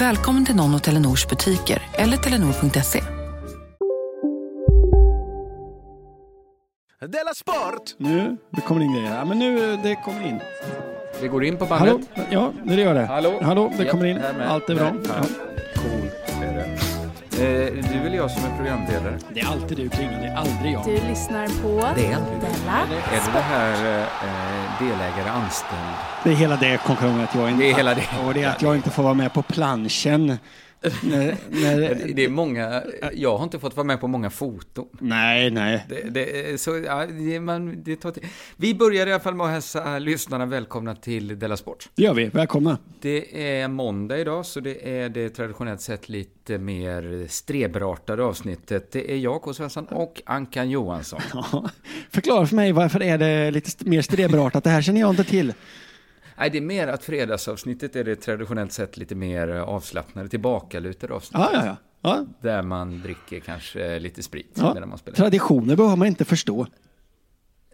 Välkommen till någon av Telenors butiker eller telenor.se. Della Sport! Nu, det kommer in grejer. Ja, men nu, det kommer in. Det går in på bandet. Hallå? Ja, det gör det. Hallå? Hallå, det Ja, kommer in. här. Allt är bra. Ja. Det. Eh, du eller jag som är programledare? Det är alltid du, Klingan. Det är aldrig jag. Du lyssnar på Det är Della Är det det här eh, delägare anställd? Det är hela det konkurrensen att jag inte... Det är hela det. Och det är att jag inte får vara med på planschen. När, när, Det är många, jag har inte fått vara med på många foton. nej, nej. Det, det, så, ja, det, man, det tar till. Vi börjar i alla fall med att hälsa lyssnarna välkomna till Della Sport. Det gör vi. Välkomna. Det är måndag idag, så det är det traditionellt sett lite mer streberartade avsnittet. Det är jag, K. Svensson, och Ankan Johansson. Ja. Förklara för mig varför är det lite mer streberartat? Det här känner jag inte till. Nej, det är mer att fredagsavsnittet är det traditionellt sett lite mer avslappnade, tillbakalutade avsnitt. Ja, ja, ja. ja. Där man dricker kanske lite sprit ja. medan man spelar. Traditioner behöver man inte förstå.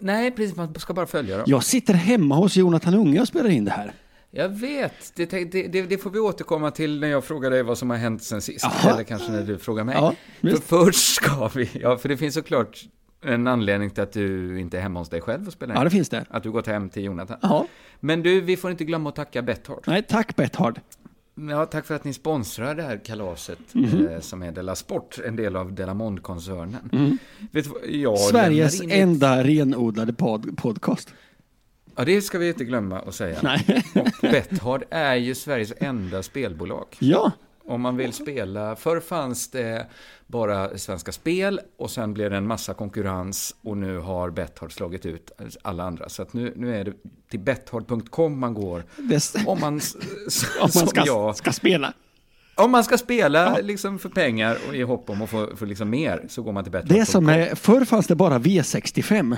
Nej, precis, man ska bara följa dem. Jag sitter hemma hos Jonathan Unge och spelar in det här. Jag vet, det, det, det, får vi återkomma till när jag frågar dig vad som har hänt sen sist. Jaha. Eller kanske när du frågar mig. Ja, för först ska vi, ja, för det finns såklart en anledning till att du inte är hemma hos dig själv och spelar in. Ja, det finns det. Att du gått hem till Jonathan. Ja. Men du, vi får inte glömma att tacka Betthard. Nej, tack Betthard. Ja, tack för att ni sponsrar det här kalaset Mhm. eh, som är Della Sport, en del av Delamond-koncernen. Vet du jag. Sveriges ett- enda renodlade pod- podcast. Ja, det ska vi inte glömma att säga. Nej. Och Betthard är ju Sveriges enda spelbolag. Ja, Om man vill spela, förr fanns det bara Svenska Spel och sen blev det en massa konkurrens och nu har Betthard slagit ut alla andra. Så att nu, nu är det till betthard.com man går. Om man, om man ska, jag, ska spela. om man ska spela liksom för pengar och i hopp om att få, få liksom mer så går man till betthard.com. Det är som, eh, förr fanns det bara V65.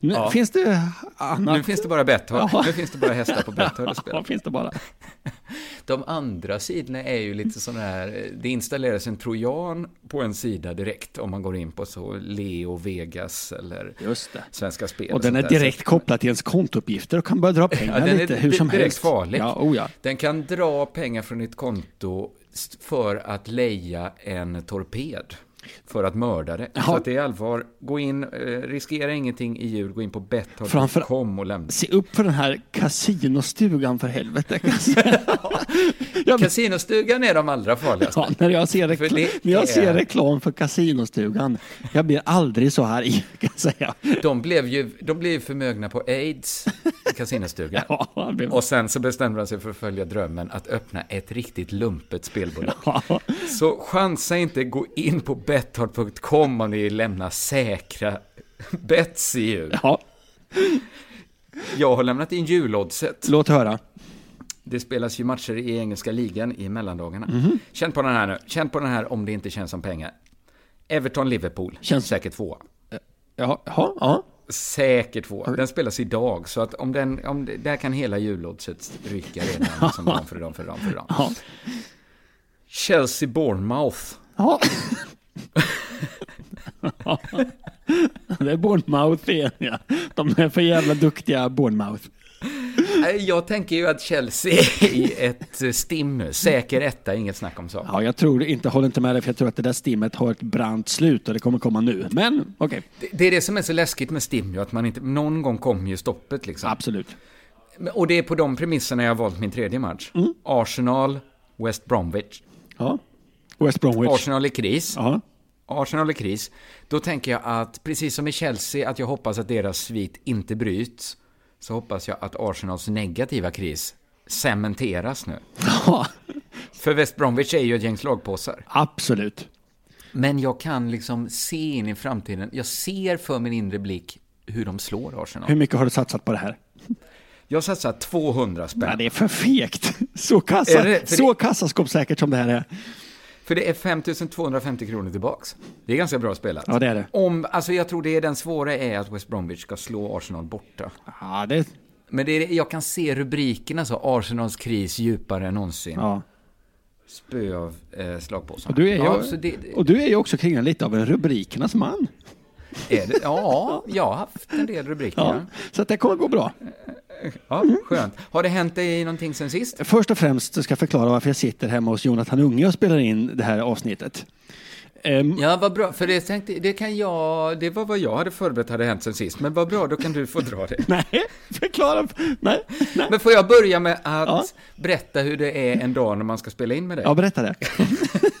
Nu Ja. finns det annat. Nu finns det bara Betthard. Ja. Nu finns det bara hästar på spela. Ja, finns det bara. De andra sidorna är ju lite sådana här, det installeras en trojan på en sida direkt om man går in på så Leo, Vegas eller. Svenska Spel. Och den är sånt där. direkt kopplad till ens kontouppgifter och kan börja dra pengar Ja, den är lite hur som direkt helst. farlig. Ja, oh ja. Den kan dra pengar från ditt konto för att leja en torped. För att mörda det. Ja. Så att det är allvar. Gå in, eh, riskera ingenting i jul, gå in på betthard.com och lämna. Se upp för den här kasinostugan för helvete. jag, Kasinostugan är de allra farligaste. ja, när jag, ser, För rekl- det när jag ser är- reklam för kasinostugan, jag blir aldrig så här i, kan säga. De blev ju de blev förmögna på aids, kasinostugan. Ja, blir- Och sen så bestämde de sig för att följa drömmen att öppna ett riktigt lumpet spelbolag. Ja. Så chansa inte, gå in på betthard.com om ni vill lämna säkra bets i jul. ja, Jag har lämnat in juloddset. låt höra. Det spelas ju matcher i engelska ligan i mellandagarna. Mhm. Känn på den här nu. Känn på den här om det inte känns som pengar. Everton-Liverpool. Känns- Säkert tvåa. Ja, ja, ja. Säkert tvåa. Den spelas idag, så att om den, om det, där kan hela juloddset ryka redan som dam för dam för dam för dam. ja. Chelsea-Bournemouth. ja. Det är Bournemouth igen, ja. De är för jävla duktiga, Bournemouth. Jag tänker ju att Chelsea är i ett stim nu. Säker etta, inget snack om saken. Ja, jag tror inte, håller inte med dig, för jag tror att det där stimmet har ett brant slut och det kommer komma nu. Men okej, Det, det är det som är så läskigt med stim, ju, att man inte, någon gång kommer ju stoppet liksom. absolut. Och det är på de premisserna jag har valt min tredje match. Arsenal, West Bromwich. Ja. West Bromwich. Arsenal i kris. Ja. Arsenal i kris, då tänker jag att precis som i Chelsea, att jag hoppas att deras svit inte bryts, så hoppas jag att Arsenals negativa kris cementeras nu. Ja, För West Bromwich är ju ett gäng slagpåsar. absolut. Men jag kan liksom se in i framtiden. Jag ser för min inre blick hur de slår Arsenal. Hur mycket har du satsat på det här? Jag satsar 200 spänn. Ja, det är för fegt. Så, kassa, så kassaskåpssäkert som det här är. För det är 5250 kronor tillbaks. Det är ganska bra spelat. Ja, det är det. Om, alltså jag tror det är den svåra är att West Bromwich ska slå Arsenal borta. Ja, det... Men det är, jag kan se rubrikerna så, Arsenals kris djupare än någonsin. Ja. Spö av eh, slagpåsarna. Och, du är ju, ja, det- och du är ju också kring lite av en rubrikernas man. Det, ja, jag har haft en del rubriker. Ja. Så att det kommer gå bra. Ja, skönt. Har det hänt dig någonting sen sist? Först och främst ska jag förklara varför jag sitter hemma hos Jonathan Unge och spelar in det här avsnittet. Ehm, Ja, vad bra. För det tänkte, det kan jag, det var vad jag hade förberett hade hänt sen sist. Men vad bra, då kan du få dra det. Nej, förklara. Nej, nej. Men får jag börja med att Ja. berätta hur det är en dag när man ska spela in med dig? Ja, berätta det.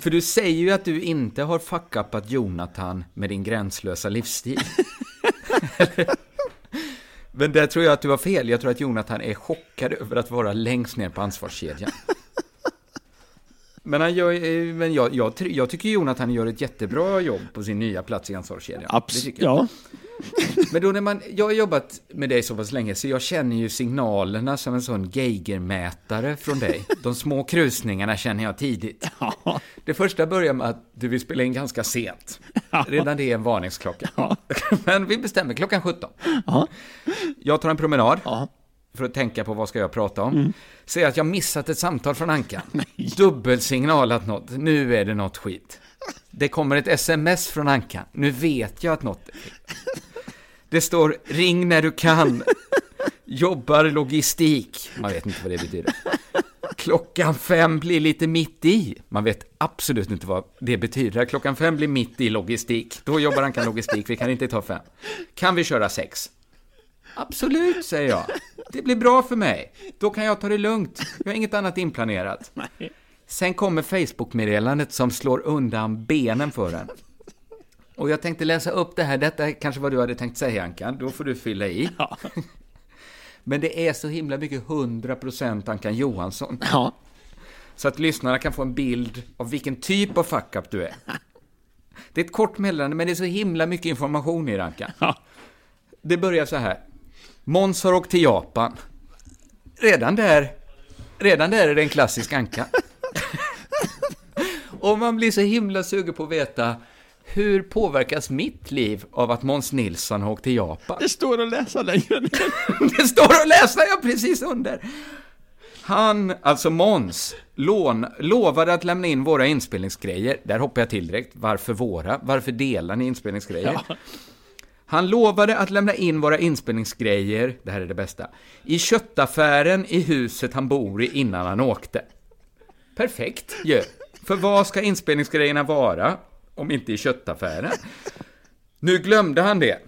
För du säger ju att du inte har fuckupat Jonathan med din gränslösa livsstil. Men där tror jag att du har fel. Jag tror att Jonathan är chockad över att vara längst ner på ansvarskedjan. Men, han gör, eh, men jag, jag, jag tycker Jonathan gör ett jättebra jobb på sin nya plats i ansvarskedjan. Det Abs- tycker jag. ja. Men då när man, jag har jobbat med dig så pass länge så jag känner ju signalerna som en sån Geigermätare från dig. De små krusningarna känner jag tidigt. Ja. Det första börjar med att du vill spela in ganska sent. Redan det är en varningsklocka. Ja. Men vi bestämmer klockan 17. Ja. Jag tar en promenad Ja. För att tänka på vad ska jag prata om. Ser att jag missat ett samtal från Anka. Dubbelsignalat något. Nu är det något skit. Det kommer ett sms från Anka. Nu vet jag att något är skit. Det står ring när du kan. Jobbar logistik. Man vet inte vad det betyder. Klockan fem blir lite mitt i. Man vet absolut inte vad det betyder. Klockan fem blir mitt i logistik. Då jobbar Anka logistik. Vi kan inte ta fem. Kan vi köra sex? Absolut, säger jag. Det blir bra för mig. Då kan jag ta det lugnt. Jag har inget annat inplanerat. Sen kommer Facebook-meddelandet som slår undan benen för en. Och jag tänkte läsa upp det här. Detta är kanske vad du hade tänkt säga, Ankan. Då får du fylla i. Men det är så himla mycket 100% Ankan Johansson. Ja. Så att lyssnarna kan få en bild av vilken typ av fuck-up du är. Det är ett kort meddelande, men det är så himla mycket information i det, Ankan. Ja. Det börjar så här. Måns har åkt till Japan. Redan där, redan där är det en klassisk anka. Och man blir så himla sugen på att veta hur påverkas mitt liv av att Måns Nilsson har åkt till Japan? Det står att läsa längre. Det står att läsa, ja precis under. Han, alltså Måns, lån, lovade att lämna in våra inspelningsgrejer. Där hoppar jag till direkt. Varför våra? Varför delar ni inspelningsgrejer? Han lovade att lämna in våra inspelningsgrejer, det här är det bästa, i köttaffären i huset han bor i innan han åkte. Perfekt ju. För vad ska inspelningsgrejerna vara om inte i köttaffären? Nu glömde han det.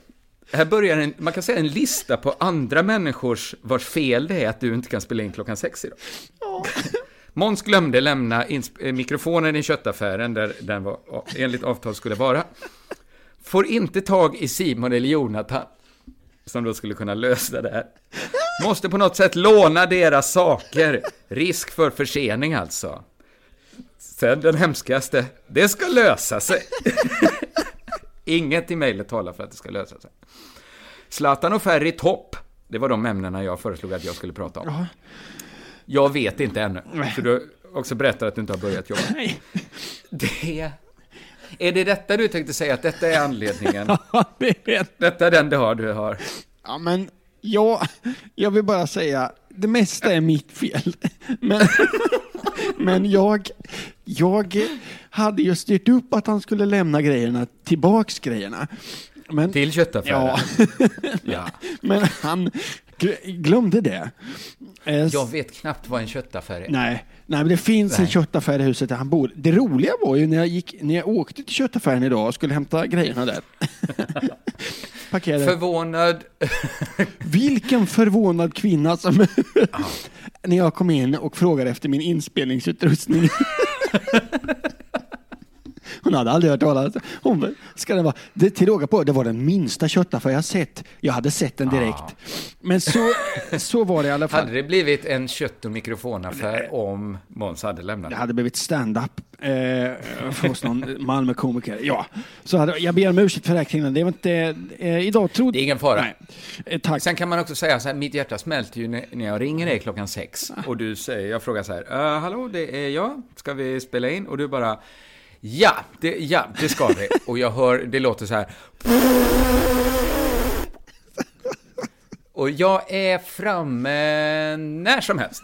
Här börjar en, man kan säga en lista på andra människors vars fel det är att du inte kan spela in klockan sex idag. Måns glömde lämna mikrofonen i köttaffären där den var, enligt avtal skulle vara. Får inte tag i Simon eller Jonathan, som då skulle kunna lösa det här. Måste på något sätt låna deras saker. Risk för försening alltså. Sen den hemskaste, det ska lösa sig. Inget i mejlet talar för att det ska lösa sig. Zlatan och Ferry topp. Det var de ämnena jag föreslog att jag skulle prata om. Jag vet inte ännu, för du också berättat att du inte har börjat jobba. Det... Är det detta du tänkte säga, att detta är anledningen? Ja, det vet. Detta är den du har, du har. Ja, men ja, jag vill bara säga, det mesta är mitt fel. Men, men jag, jag hade ju styrt upp att han skulle lämna grejerna, tillbaks grejerna. Men, Till köttaffären. ja, Ja. men han glömde det. Eh, Jag vet knappt vad en köttaffär är. Nej, nej men det finns en Nej. köttaffär i huset där han bor. Det roliga var ju när jag, gick, när jag åkte till köttaffären idag och skulle hämta grejerna där. Parkerade. Förvånad. Vilken förvånad kvinna som... när jag kom in och frågade efter min inspelningsutrustning. Hon hade aldrig hört talas ska det vara. Det, till råga på, det var den minsta köttaffär jag sett. Jag hade sett den direkt. Men så, så var det i alla fall. Hade det blivit en kött och mikrofonaffär om Måns hade lämnat? Det hade blivit stand-up eh, oss någon Malmö-komiker. Ja, så hade, jag ber om ursäkt för räkningen. Det var inte... Eh, idag trodde... Det är ingen fara. Nej. Eh, tack. Sen kan man också säga så här, mitt hjärta smälter ju när när jag ringer dig klockan sex och du säger, jag frågar så här, "Eh, hallå, det är jag, ska vi spela in? Och du bara, ja, det, ja, det ska vi. Och jag hör, det låter så här. Och jag är framme när som helst.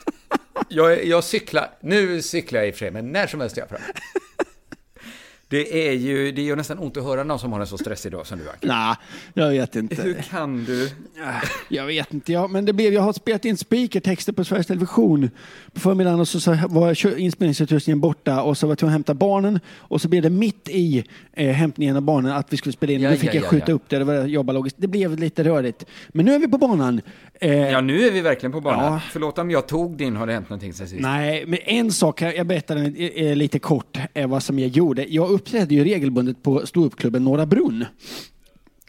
Jag, jag cyklar, nu cyklar jag i och för sig, men när som helst är jag framme. Det är ju, det gör nästan ont att höra någon som har en så stressig dag som du, Anke. Nej, jag vet inte. Hur kan du? Jag vet inte, ja, men det blev, jag har spelat in speakertexter på Sveriges Television på förmiddagen och så, så var inspelningsutrustningen borta och så var jag tvungen att hämta barnen och så blev det mitt i eh, hämtningen av barnen att vi skulle spela in. Ja, Då fick ja, jag ja, skjuta ja. upp det, det var jobba logiskt. Det blev lite rörigt. Men nu är vi på banan. Eh, Ja, nu är vi verkligen på banan. Ja. Förlåt om jag tog din, har det hänt någonting sen sist? Nej, men en sak, jag berättade eh, eh, lite kort eh, vad som jag gjorde. Jag uppträdde ju regelbundet på ståuppklubben Norra Brunn.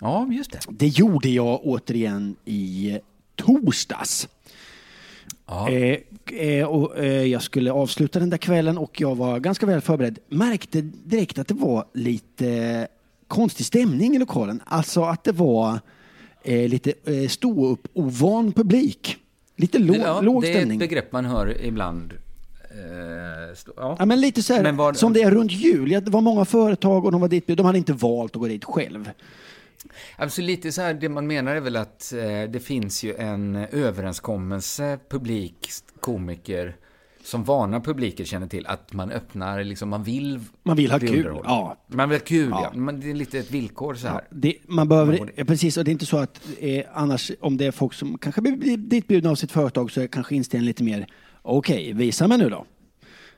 Ja, just det. Det gjorde jag återigen i torsdags. Ja. Eh, och, eh, jag skulle avsluta den där kvällen och jag var ganska väl förberedd. Märkte direkt att det var lite konstig stämning i lokalen. Alltså att det var eh, lite eh, stå upp ovan publik. Lite låg, ja, låg det är ett begrepp man hör ibland. Eh, ja. Ja, men lite så här, Men vad- som det är runt jul. Det var många företag och de var dit, de hade inte valt att gå dit själv. Alltså lite så här, det man menar är väl att eh, det finns ju en överenskommelse, publik, komiker, som vana publiker känner till, att man öppnar, liksom, man vill Man vill ha kul, ja. Man vill ha kul, ja. Ja. Men det är lite ett villkor så här. Det, man behöver, Man ja, precis, och det är inte så att eh, annars om det är folk som kanske blir ditbjudna av sitt företag så är kanske inställningen lite mer okej, visa mig nu då.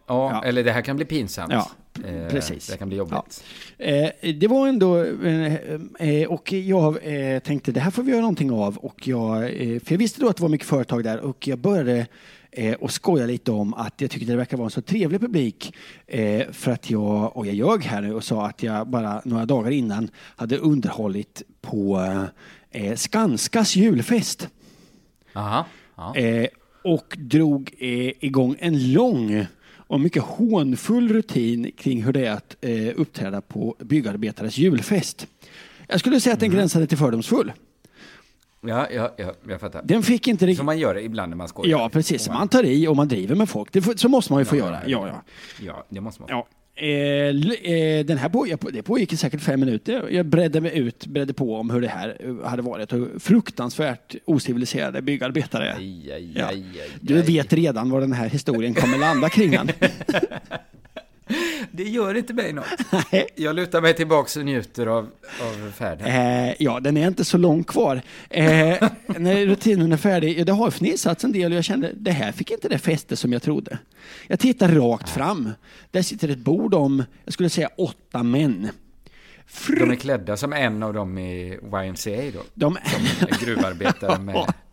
Ja, Ja. eller det här kan bli pinsamt. Ja, Eh, precis. Det kan bli jobbigt. Eh, det var ändå, eh, eh, och jag eh, tänkte det här får vi göra någonting av. Och jag, för jag visste då att det var mycket företag där och jag började eh, och skoja lite om att jag tyckte det verkar vara en så trevlig publik. Eh, för att jag, och jag ljög här nu och sa att jag bara några dagar innan hade underhållit på eh, Skanskas julfest. Aha. Ja. Eh, och drog eh, igång en lång och mycket hånfull rutin kring hur det är att eh, uppträda på byggarbetares julfest. Jag skulle säga att den gränsade till fördomsfull. Ja, ja, ja, jag fattar. Den fick inte riktigt... Som man gör ibland när man skojar. Ja, precis. Man tar i och man driver med folk. Det får, så måste man ju få göra. Ja, ja. Ja, det måste man. ja. Eh, eh, den här pågick, det pågick i säkert fem minuter. Jag bredde mig ut, bredde på om hur det här eh, hade varit. Och fruktansvärt ociviliserade byggarbetare. Aj, aj, Ja. aj, aj, Du vet redan var den här historien kommer landa kring den. Det gör inte mig något. Jag lutar mig tillbaks och njuter av, av färden. Eh, ja, den är inte så långt kvar. Eh, när rutinen är färdig, ja, det har fnissats en del och jag kände det här fick inte det fäste som jag trodde. Jag tittar rakt fram. Där sitter ett bord om, jag skulle säga åtta män. De är klädda som en av dem i YMCA då. De, En gruvarbetare med...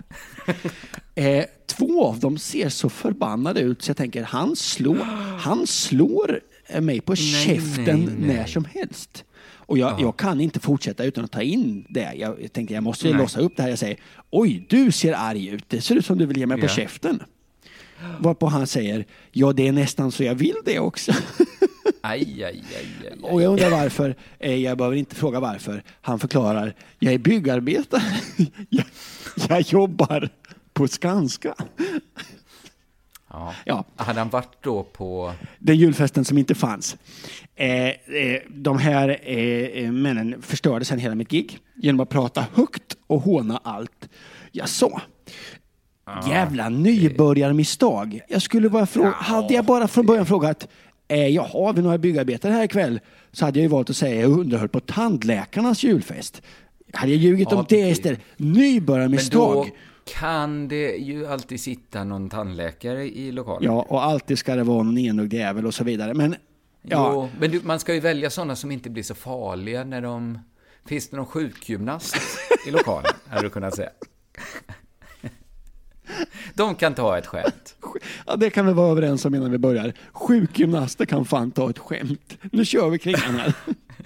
eh, två av dem ser så förbannade ut så jag tänker han slår, han slår eh, mig på käften nej, nej. när som helst. Och jag, jag kan inte fortsätta utan att ta in det. Jag, jag tänkte jag måste Nej. låsa upp det här. Jag säger oj, du ser arg ut. Det ser ut som du vill ge mig på Ja. käften. Varpå han säger ja, det är nästan så jag vill det också. Aj, aj, aj, aj, aj. Och jag undrar varför. Eh, Jag behöver inte fråga varför. Han förklarar jag är byggarbetare. jag, jobbar på Skanska. Ja. Ja. Hade han varit då på... Den julfesten som inte fanns. Eh, eh, de här eh, männen förstörde sen hela mitt gig genom att prata högt och håna allt jag sa. Jävla nybörjarmisstag. Jag skulle bara fråga, hade jag bara från början frågat eh, jaha, har vi några byggarbetare här ikväll? Så hade jag ju valt att säga jag underhöll på tandläkarnas julfest. Hade jag ljugit Ja, om det istället? Men Nybörjarmisstag. då kan det ju alltid sitta någon tandläkare i lokalen. Ja, och alltid ska det vara någon enögd jävel och så vidare. Men ja, Jo, men du, man ska ju välja sådana som inte blir så farliga när de... Finns det någon sjukgymnast i lokalen, hade du kunnat säga. De kan ta ett skämt. Ja, det kan vi vara överens om innan vi börjar. Sjukgymnaster kan fan ta ett skämt. Nu kör vi kring här.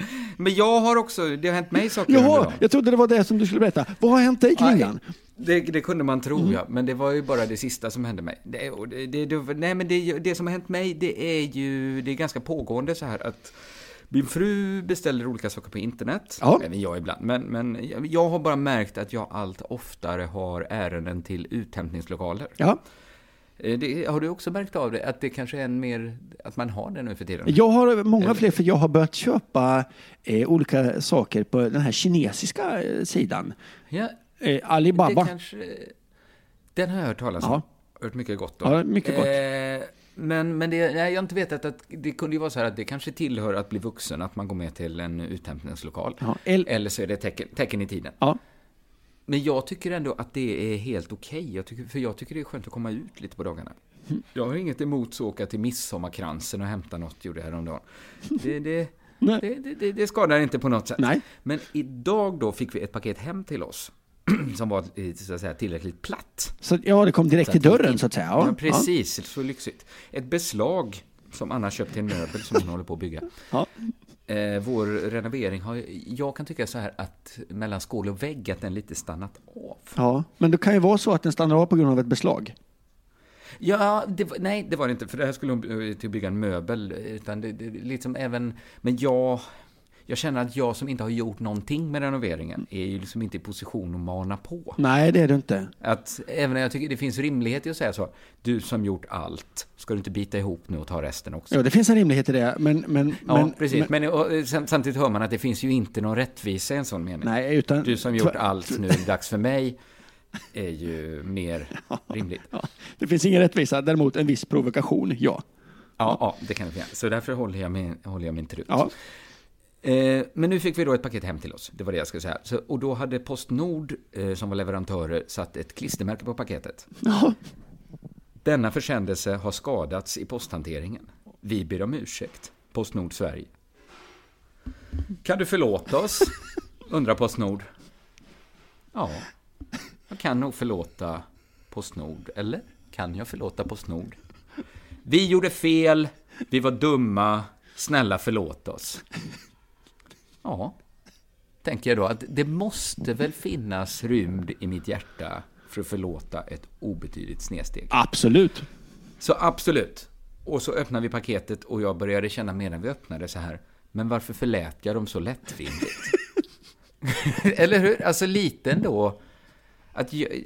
Men jag har också, det har hänt mig saker under Jaha, dagen. jag trodde det var det som du skulle berätta. Vad har hänt dig Kringlan? Det, det kunde man tro, ja. Men det var ju bara det sista som hände mig. Det, det, det, nej, men det, det som har hänt mig, det är ju, det är ganska pågående så här att min fru beställer olika saker på internet, Ja. även jag ibland. Men, men jag har bara märkt att jag allt oftare har ärenden till uthämtningslokaler. Ja. Eh, Det, har du också märkt av det? Att det kanske är en mer, att man har det nu för tiden? Jag har många fler, för jag har börjat köpa eh, olika saker på den här kinesiska eh, sidan. Ja, Eh, Alibaba. Det kanske, den har jag hört talas om. Ja. Hört mycket gott om. Ja, mycket gott. Eh, men men det, nej, jag har inte vetat att det kunde ju vara så här att det kanske tillhör att bli vuxen, att man går med till en uthämtningslokal. Ja, el- Eller så är det tecken, tecken i tiden. Ja. Men jag tycker ändå att det är helt okej. Tycker- För jag tycker det är skönt att komma ut lite på dagarna. Jag har inget emot att åka till midsommarkransen och hämta något, gjorde jag häromdagen. Det, det, det, det, det, skadar inte på något sätt. Nej. Men idag då fick vi ett paket hem till oss. Som var eh, så att säga, tillräckligt platt. Så, ja, det kom direkt till dörren så att säga. Ja, precis. Så lyxigt. Ett beslag som Anna köpt till en möbel som hon håller på att bygga. Ja. Eh, vår renovering har, jag kan tycka så här att mellan skål och vägg att den lite stannat av. Ja, men det kan ju vara så att den stannar av på grund av ett beslag. Ja, det var, nej det var det inte, för det här skulle hon eh, till att bygga en möbel. Utan det, det liksom även, men jag, jag känner att jag som inte har gjort någonting med renoveringen är ju liksom inte i position att mana på. Nej, det är det inte. Att även när jag tycker det finns rimlighet i att säga så, du som gjort allt, ska du inte bita ihop nu och ta resten också? Ja, det finns en rimlighet i det, men... men Ja, men, precis. Men, Men, eh, sam- samtidigt hör man att det finns ju inte någon rättvisa i en sån mening. nej, utan... Du som gjort allt, nu är det dags för mig, är ju mer rimligt. Ja, det finns ingen rättvisa, däremot en viss provokation, ja. Ja, ja det kan det finnas. Så därför håller jag min, håller jag min trut. Ja, Eh, men nu fick vi då ett paket hem till oss. Det var det jag skulle säga. Så, och då hade Postnord, eh, som var leverantörer, satt ett klistermärke på paketet. ja. Denna försändelse har skadats i posthanteringen. Vi ber om ursäkt. Postnord Sverige. Kan du förlåta oss? Undrar Postnord. Ja, jag kan nog förlåta Postnord. Eller kan jag förlåta Postnord? Vi gjorde fel, vi var dumma, snälla förlåt oss. Ja, tänker jag då att det måste väl finnas rymd i mitt hjärta för att förlåta ett obetydligt snedsteg. absolut. Så absolut. Och så öppnar vi paketet och jag började känna medan vi öppnade så här, men varför förlät jag dem så lättvindigt? Eller hur? Alltså lite ändå. Att jag,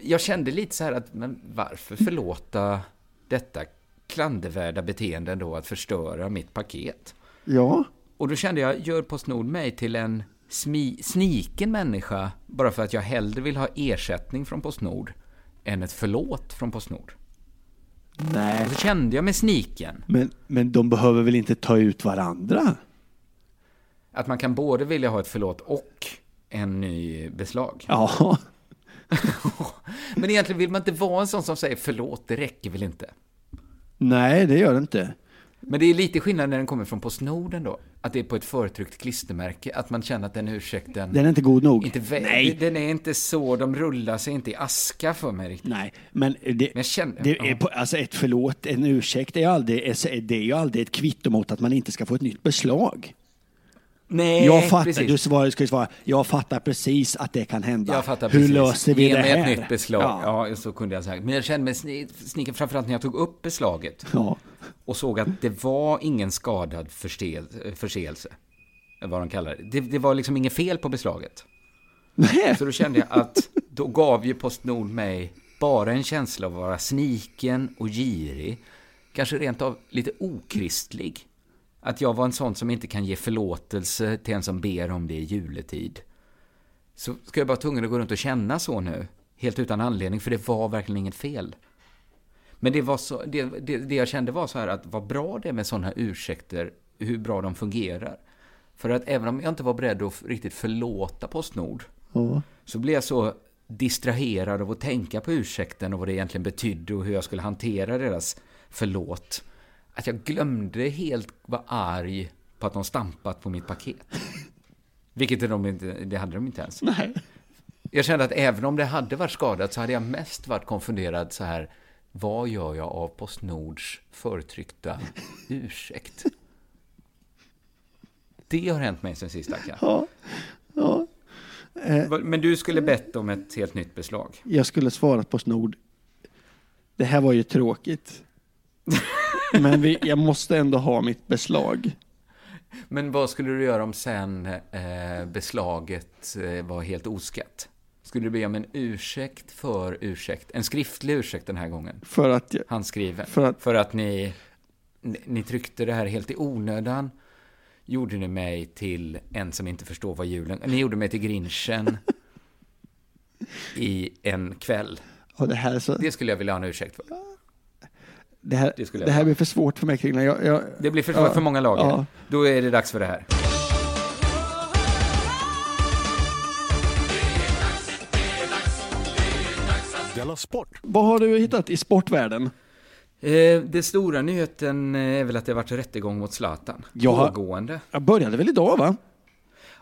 jag kände lite så här att, men varför förlåta detta klandervärda beteende ändå att förstöra mitt paket? Ja. Och då kände jag, gör Postnord mig till en smi, sniken människa bara för att jag hellre vill ha ersättning från Postnord än ett förlåt från Postnord? Nej. Och så kände jag med sniken Men, men de behöver väl inte ta ut varandra? att man kan både vilja ha ett förlåt och en ny beslag. Ja. Men egentligen vill man inte vara en sån som säger förlåt, det räcker väl inte? Nej, det gör det inte. Men det är lite skillnad när den kommer från Postnord ändå. Att det är på ett förtryckt klistermärke, att man känner att den ursäkten... Den är inte god nog. inte Nej. Den är inte så, de rullar sig inte i aska för mig riktigt. Nej, men det, Men känner- det ja. är på, alltså ett förlåt, en ursäkt, är aldrig, det är ju aldrig ett kvitto mot att man inte ska få ett nytt beslag. Nej, jag fattar, precis. du svarar, ska ju svara, jag fattar precis att det kan hända. Hur precis. löser vi Ge det mig här? ett nytt beslag. Ja. Ja. så kunde jag sagt. Men jag kände mig sni- sniken framförallt när jag tog upp beslaget. Ja. Och såg att det var ingen skadad förstel- förseelse. Vad de kallar det. det. Det var liksom inget fel på beslaget. Nej. Så då kände jag att då gav ju Postnord mig bara en känsla av att vara sniken och girig. Kanske rent av lite okristlig. Att jag var en sån som inte kan ge förlåtelse till en som ber om det i juletid. Så ska jag bara tvungen att gå runt och känna så nu. Helt utan anledning, för det var verkligen inget fel. Men det, var så, det, det, det jag kände var så här att vad bra det är med sådana här ursäkter, hur bra de fungerar. För att även om jag inte var beredd att riktigt förlåta Postnord, Ja. så blev jag så distraherad av att tänka på ursäkten och vad det egentligen betydde och hur jag skulle hantera deras förlåt. Att jag glömde helt vara arg på att de stampat på mitt paket. Vilket de inte, det hade de inte ens. Nej. Jag kände att även om det hade varit skadat så hade jag mest varit konfunderad så här. vad gör jag av Postnords förtryckta ursäkt? Det har hänt mig sen sist, Akka. Ja, ja. Men du skulle bett om ett helt nytt beslag. Jag skulle svarat på Snord. Det här var ju tråkigt. Men vi, jag måste ändå ha mitt beslag. Men vad skulle du göra om sen eh, beslaget eh, var helt oskatt? Skulle du be om en ursäkt för ursäkt? En skriftlig ursäkt den här gången? För att jag, Handskriven? För att- för att ni, ni, ni tryckte det här helt i onödan? Gjorde ni mig till en som inte förstår vad julen... Ni gjorde mig till grinchen i en kväll. det så, Det skulle jag vilja ha en ursäkt för. Det här, det det här blir för svårt för mig Kringlan. Jag, jag, Det blir för, Ja. för många lager. Ja. Då är det dags för det här. Sport! Vad har du hittat i sportvärlden? Eh, det stora nyheten eh, är väl att det har varit rättegång mot Zlatan. Jag Pågående. Jag började väl idag va?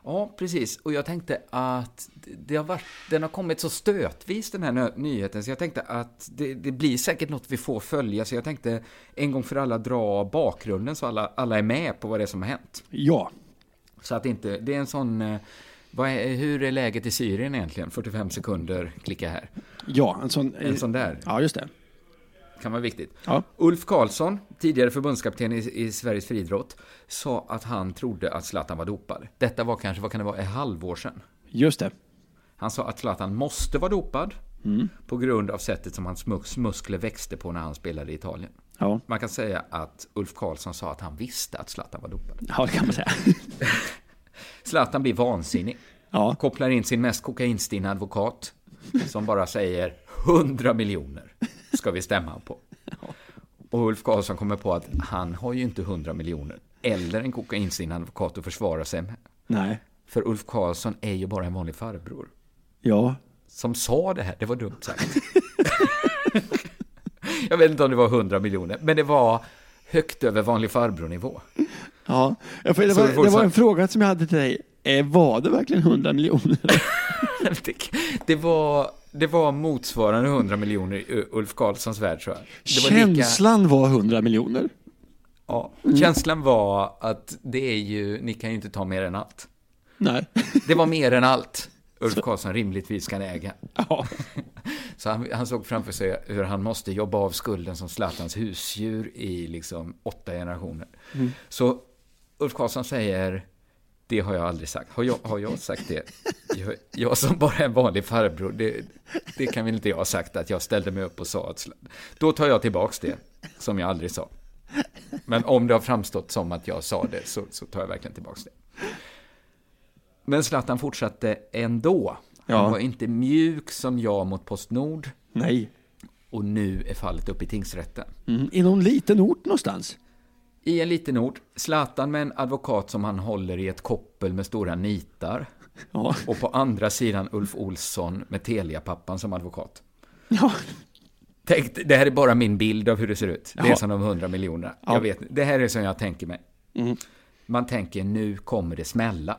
Ja, precis. Och jag tänkte att det har varit, den har kommit så stötvis den här nyheten, så jag tänkte att det, det blir säkert något vi får följa, så jag tänkte en gång för alla dra bakgrunden så alla, alla är med på vad det är som har hänt. Ja. Så att inte, det är en sån, eh, är, hur är läget i Syrien egentligen? 45 sekunder, klicka här. Ja, en sån... En sån där. Ja, just det. Kan vara viktigt. Ja. Ulf Karlsson, tidigare förbundskapten i, i Sveriges friidrott, sa att han trodde att Zlatan var dopad. Detta var kanske, vad kan det vara, ett halvår sedan. Just det. Han sa att Zlatan måste vara dopad på grund av sättet som hans mus- muskler växte på när han spelade i Italien. Ja. Man kan säga att Ulf Karlsson sa att han visste att Zlatan var dopad. Ja, det kan man säga. Zlatan blir vansinnig. Ja. Kopplar in sin mest kokainstinna advokat som bara säger 100 miljoner ska vi stämma på. Och Ulf Karlsson kommer på att han har ju inte 100 miljoner eller en kokainstinnad advokat att försvara sig med. Nej. För Ulf Karlsson är ju bara en vanlig farbror. Ja. Som sa det här, det var dumt sagt. Jag vet inte om det var 100 miljoner, men det var högt över vanlig farbror-nivå. Ja. Det, var, det var en fråga som jag hade till dig. Eh, var det verkligen 100 miljoner? Det, var, det var motsvarande 100 miljoner i Ulf Karlssons värld, tror jag. Det var lika- Känslan var 100 miljoner. Ja, känslan var att det är ju, ni kan ju inte ta mer än allt. Nej. Det var mer än allt Ulf Karlsson rimligtvis kan äga. Ja. Så han, han såg framför sig hur han måste jobba av skulden som Zlatans husdjur i liksom åtta generationer. Så Ulf Karlsson säger, det har jag aldrig sagt. Har jag, har jag sagt det? Jag, jag som bara är en vanlig farbror, det, det kan väl inte jag ha sagt att jag ställde mig upp och sa att Då tar jag tillbaks det, som jag aldrig sa. Men om det har framstått som att jag sa det så, så tar jag verkligen tillbaks det. Men Zlatan fortsatte ändå. Han Ja. var inte mjuk som jag mot Postnord Nej. och nu är fallet uppe i tingsrätten. Mm. I någon liten ort någonstans. I en liten ort, Zlatan med en advokat som han håller i ett koppel med stora nitar. Ja. Och på andra sidan Ulf Olsson med Telia-pappan som advokat. Ja. Tänk, det här är bara min bild av hur det ser ut. Det är Ja. som de hundra miljonerna. Ja. Jag vet, det här är som jag tänker mig. Man tänker, nu kommer det smälla.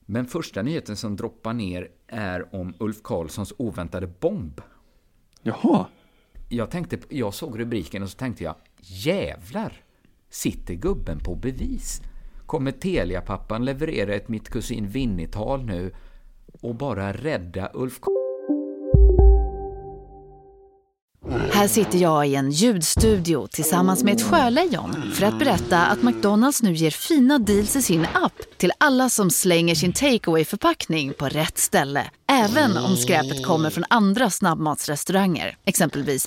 Men första nyheten som droppar ner är om Ulf Karlssons oväntade bomb. Jaha. Jag, tänkte, jag såg rubriken och så tänkte jag, jävlar, sitter gubben på bevis? Kommer Telia-pappan leverera ett mitt kusin Vinnie-tal nu och bara rädda Ulf Här sitter jag i en ljudstudio tillsammans med ett sjölejon för att berätta att McDonalds nu ger fina deals i sin app till alla som slänger sin takeaway förpackning på rätt ställe. Även om skräpet kommer från andra snabbmatsrestauranger, exempelvis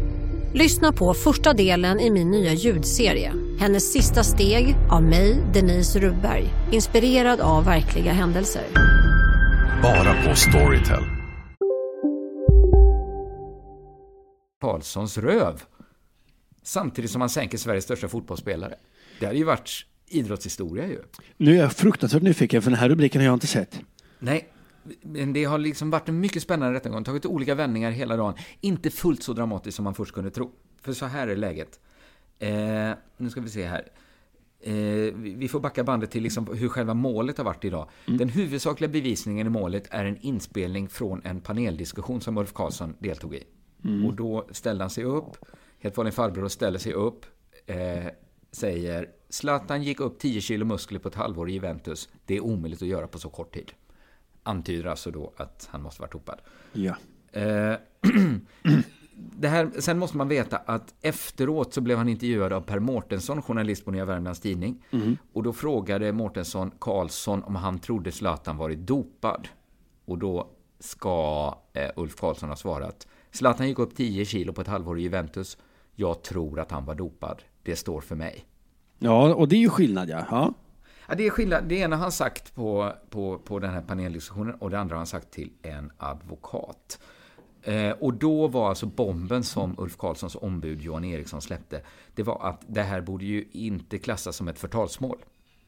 Lyssna på första delen i min nya ljudserie. Hennes sista steg av mig, Denise Rubberg. Inspirerad av verkliga händelser. Bara på Storytel. Karlssons röv. Samtidigt som han sänker Sveriges största fotbollsspelare. Det hade ju varit idrottshistoria ju. Nu är jag fruktansvärt nyfiken för den här rubriken har jag inte sett. Nej, det har liksom varit en mycket spännande rättegång. Tagit olika vändningar hela dagen. Inte fullt så dramatiskt som man först kunde tro. För så här är läget. Eh, nu ska vi se här. Eh, vi får backa bandet till liksom hur själva målet har varit idag. Den huvudsakliga bevisningen i målet är en inspelning från en paneldiskussion som Ulf Karlsson deltog i. Mm. Och då ställde han sig upp, helt vanlig farbror, och ställer sig upp, eh, säger Zlatan gick upp 10 kilo muskler på ett halvår i Juventus. Det är omöjligt att göra på så kort tid. Antyder alltså då att han måste varit dopad. Ja. Eh, det här, sen måste man veta att efteråt så blev han intervjuad av Per Mårtensson, journalist på Nya Värmlands Tidning. Mm. Och då frågade Mårtensson Karlsson om han trodde Zlatan varit dopad. Och då ska eh, Ulf Karlsson ha svarat Zlatan gick upp 10 kilo på ett halvår i Juventus. Jag tror att han var dopad. Det står för mig. Ja, och det är ju skillnad ja. ja. Ja, det är skillnad. Det ena har han sagt på, på, på den här paneldiskussionen och det andra har han sagt till en advokat. Eh, och då var alltså bomben som Ulf Karlssons ombud Johan Eriksson släppte, det var att det här borde ju inte klassas som ett förtalsmål.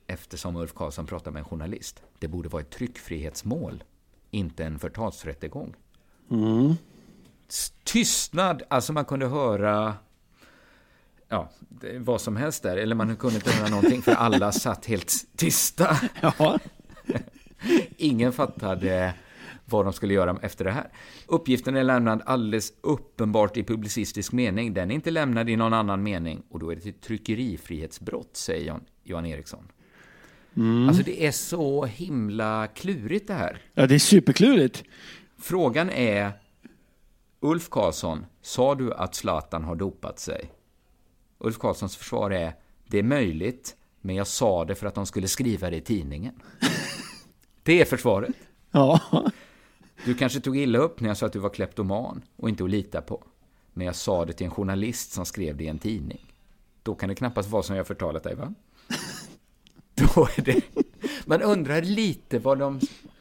Eftersom Ulf Karlsson pratar med en journalist. Det borde vara ett tryckfrihetsmål, inte en förtalsrättegång. Mm. Tystnad, alltså man kunde höra ja, vad som helst där. Eller man kunde inte höra någonting för alla satt helt tysta. Ja. Ingen fattade vad de skulle göra efter det här. Uppgiften är lämnad alldeles uppenbart i publicistisk mening. Den är inte lämnad i någon annan mening. Och då är det ett tryckerifrihetsbrott, säger Jan, Johan Eriksson. Mm. Alltså det är så himla klurigt det här. Ja, det är superklurigt. Frågan är, Ulf Karlsson, sa du att Zlatan har dopat sig? Ulf Karlssons försvar är, det är möjligt, men jag sa det för att de skulle skriva det i tidningen. Det är försvaret. Ja. Du kanske tog illa upp när jag sa att du var kleptoman och inte att lita på. Men jag sa det till en journalist som skrev det i en tidning. Då kan det knappast vara som jag förtalat dig, va? Då är det... Man undrar lite vad, de,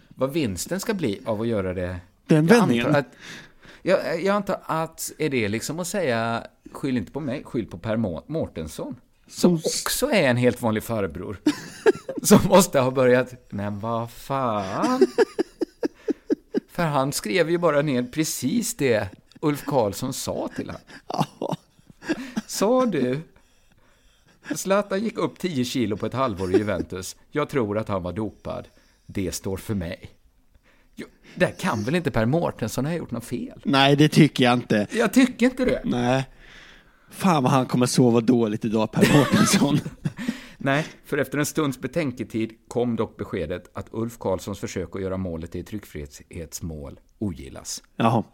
vad vinsten ska bli av att göra det. Den vändningen. Jag, jag antar att är det liksom att säga skyll inte på mig, skyll på Per Må- Mårtensson. Som också är en helt vanlig farbror. Som måste ha börjat, men vad fan. För han skrev ju bara ner precis det Ulf Karlsson sa till honom. Sa du? Zlatan gick upp 10 kilo på ett halvår i Juventus. Jag tror att han var dopad. Det står för mig. Där kan väl inte Per Mårtensson ha gjort något fel? Nej, det tycker jag inte. Jag tycker inte det. Nej. Fan vad han kommer sova dåligt idag, Per Mårtensson. Nej, för efter en stunds betänketid kom dock beskedet att Ulf Karlssons försök att göra målet till ett tryckfrihetsmål ogillas. Jaha.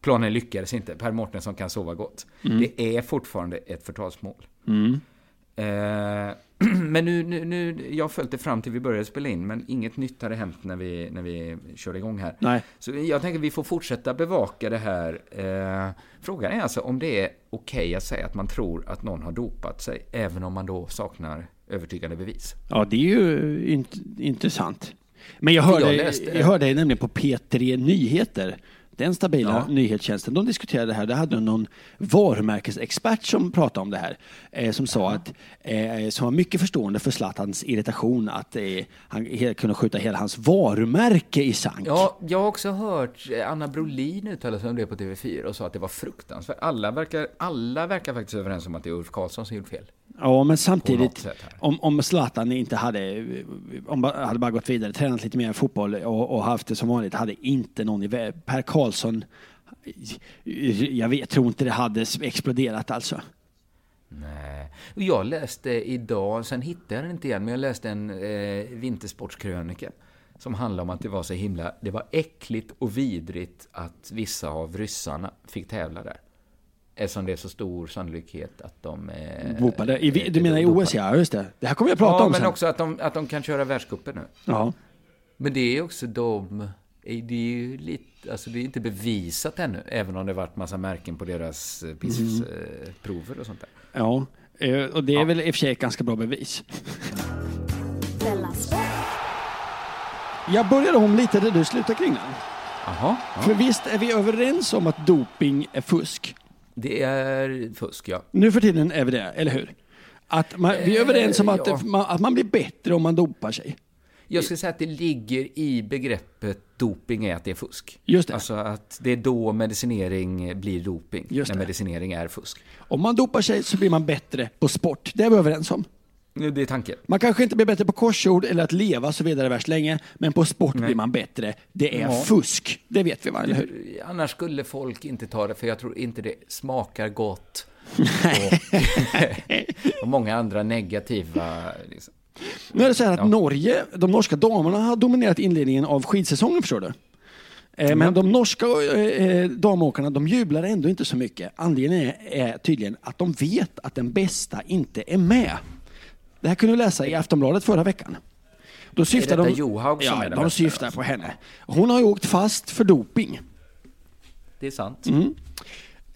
Planen lyckades inte. Per Mårtensson kan sova gott. Mm. Det är fortfarande ett förtalsmål. Mm. Eh, men nu, nu, nu, jag har följt det fram till vi började spela in, men inget nytt hade hänt när vi, när vi körde igång här. Nej. Så jag tänker att vi får fortsätta bevaka det här. Eh, frågan är alltså om det är okej att säga att man tror att någon har dopat sig, även om man då saknar övertygande bevis. Ja, det är ju int- intressant. Men jag hörde, jag jag, läste- hörde nämligen på P3 Nyheter, den stabila Ja. nyhetstjänsten, de diskuterade det här. Det hade någon varumärkesexpert som pratade om det här. Eh, som sa att, eh, som var mycket förstående för Zlatans irritation att eh, han kunde skjuta hela hans varumärke i sank. Ja, jag har också hört eh, Anna Brolin uttala sig om det på TV4 och sa att det var fruktansvärt. Alla verkar, alla verkar faktiskt överens om att det är Ulf Karlsson som gjort fel. Ja, men samtidigt, om, om Zlatan inte hade, om hade bara gått vidare, tränat lite mer fotboll och, och haft det som vanligt, hade inte någon i Per Karlsson, jag vet, tror inte det hade exploderat alltså. Nej. Jag läste idag, sen hittade jag den inte igen, men jag läste en eh, vintersportskrönika som handlar om att det var så himla, det var äckligt och vidrigt att vissa av ryssarna fick tävla där. Eftersom det är så stor sannolikhet att de... Eh, Dopade. I, vi- du eh, menar i. OS, ja, just det. Det här kommer jag prata ja, om men sen. också att de, att de kan köra världscupen nu. Ja. Men det är också de... Det är ju lite, alltså det är inte bevisat ännu, även om det varit massa märken på deras eh, pissprover och sånt där. Ja, eh, och det är väl i och för sig ett ganska bra bevis. Jag börjar om lite där du slutar kring den. Jaha. För visst är vi överens om att doping är fusk? Det är fusk, ja. Nu för tiden är vi det, eller hur? Att man, vi är överens om att, ja. man, att man blir bättre om man dopar sig. Jag skulle säga att det ligger i begreppet doping är att det är fusk. Just det. Alltså att det är då medicinering blir doping. Just när det. medicinering är fusk. Om man dopar sig så blir man bättre på sport. Det är vi överens om. Det är tanken. Man kanske inte blir bättre på korsord eller att leva så vidare värst länge, men på sport blir man bättre. Det är Ja. fusk. Det vet vi va, eller hur? Annars skulle folk inte ta det, för jag tror inte det smakar gott. och, och många andra negativa... Liksom. Nu är det så här att Ja. Norge, de norska damerna har dominerat inledningen av skidsäsongen förstår du. Eh, Men de norska eh, damåkarna de jublar ändå inte så mycket. Anledningen är, är tydligen att de vet att den bästa inte är med. Det här kunde du läsa i Aftonbladet förra veckan. Då syftar de, Johaug som ja, är de syftar på henne. Hon har ju åkt fast för doping. Det är sant. Mm.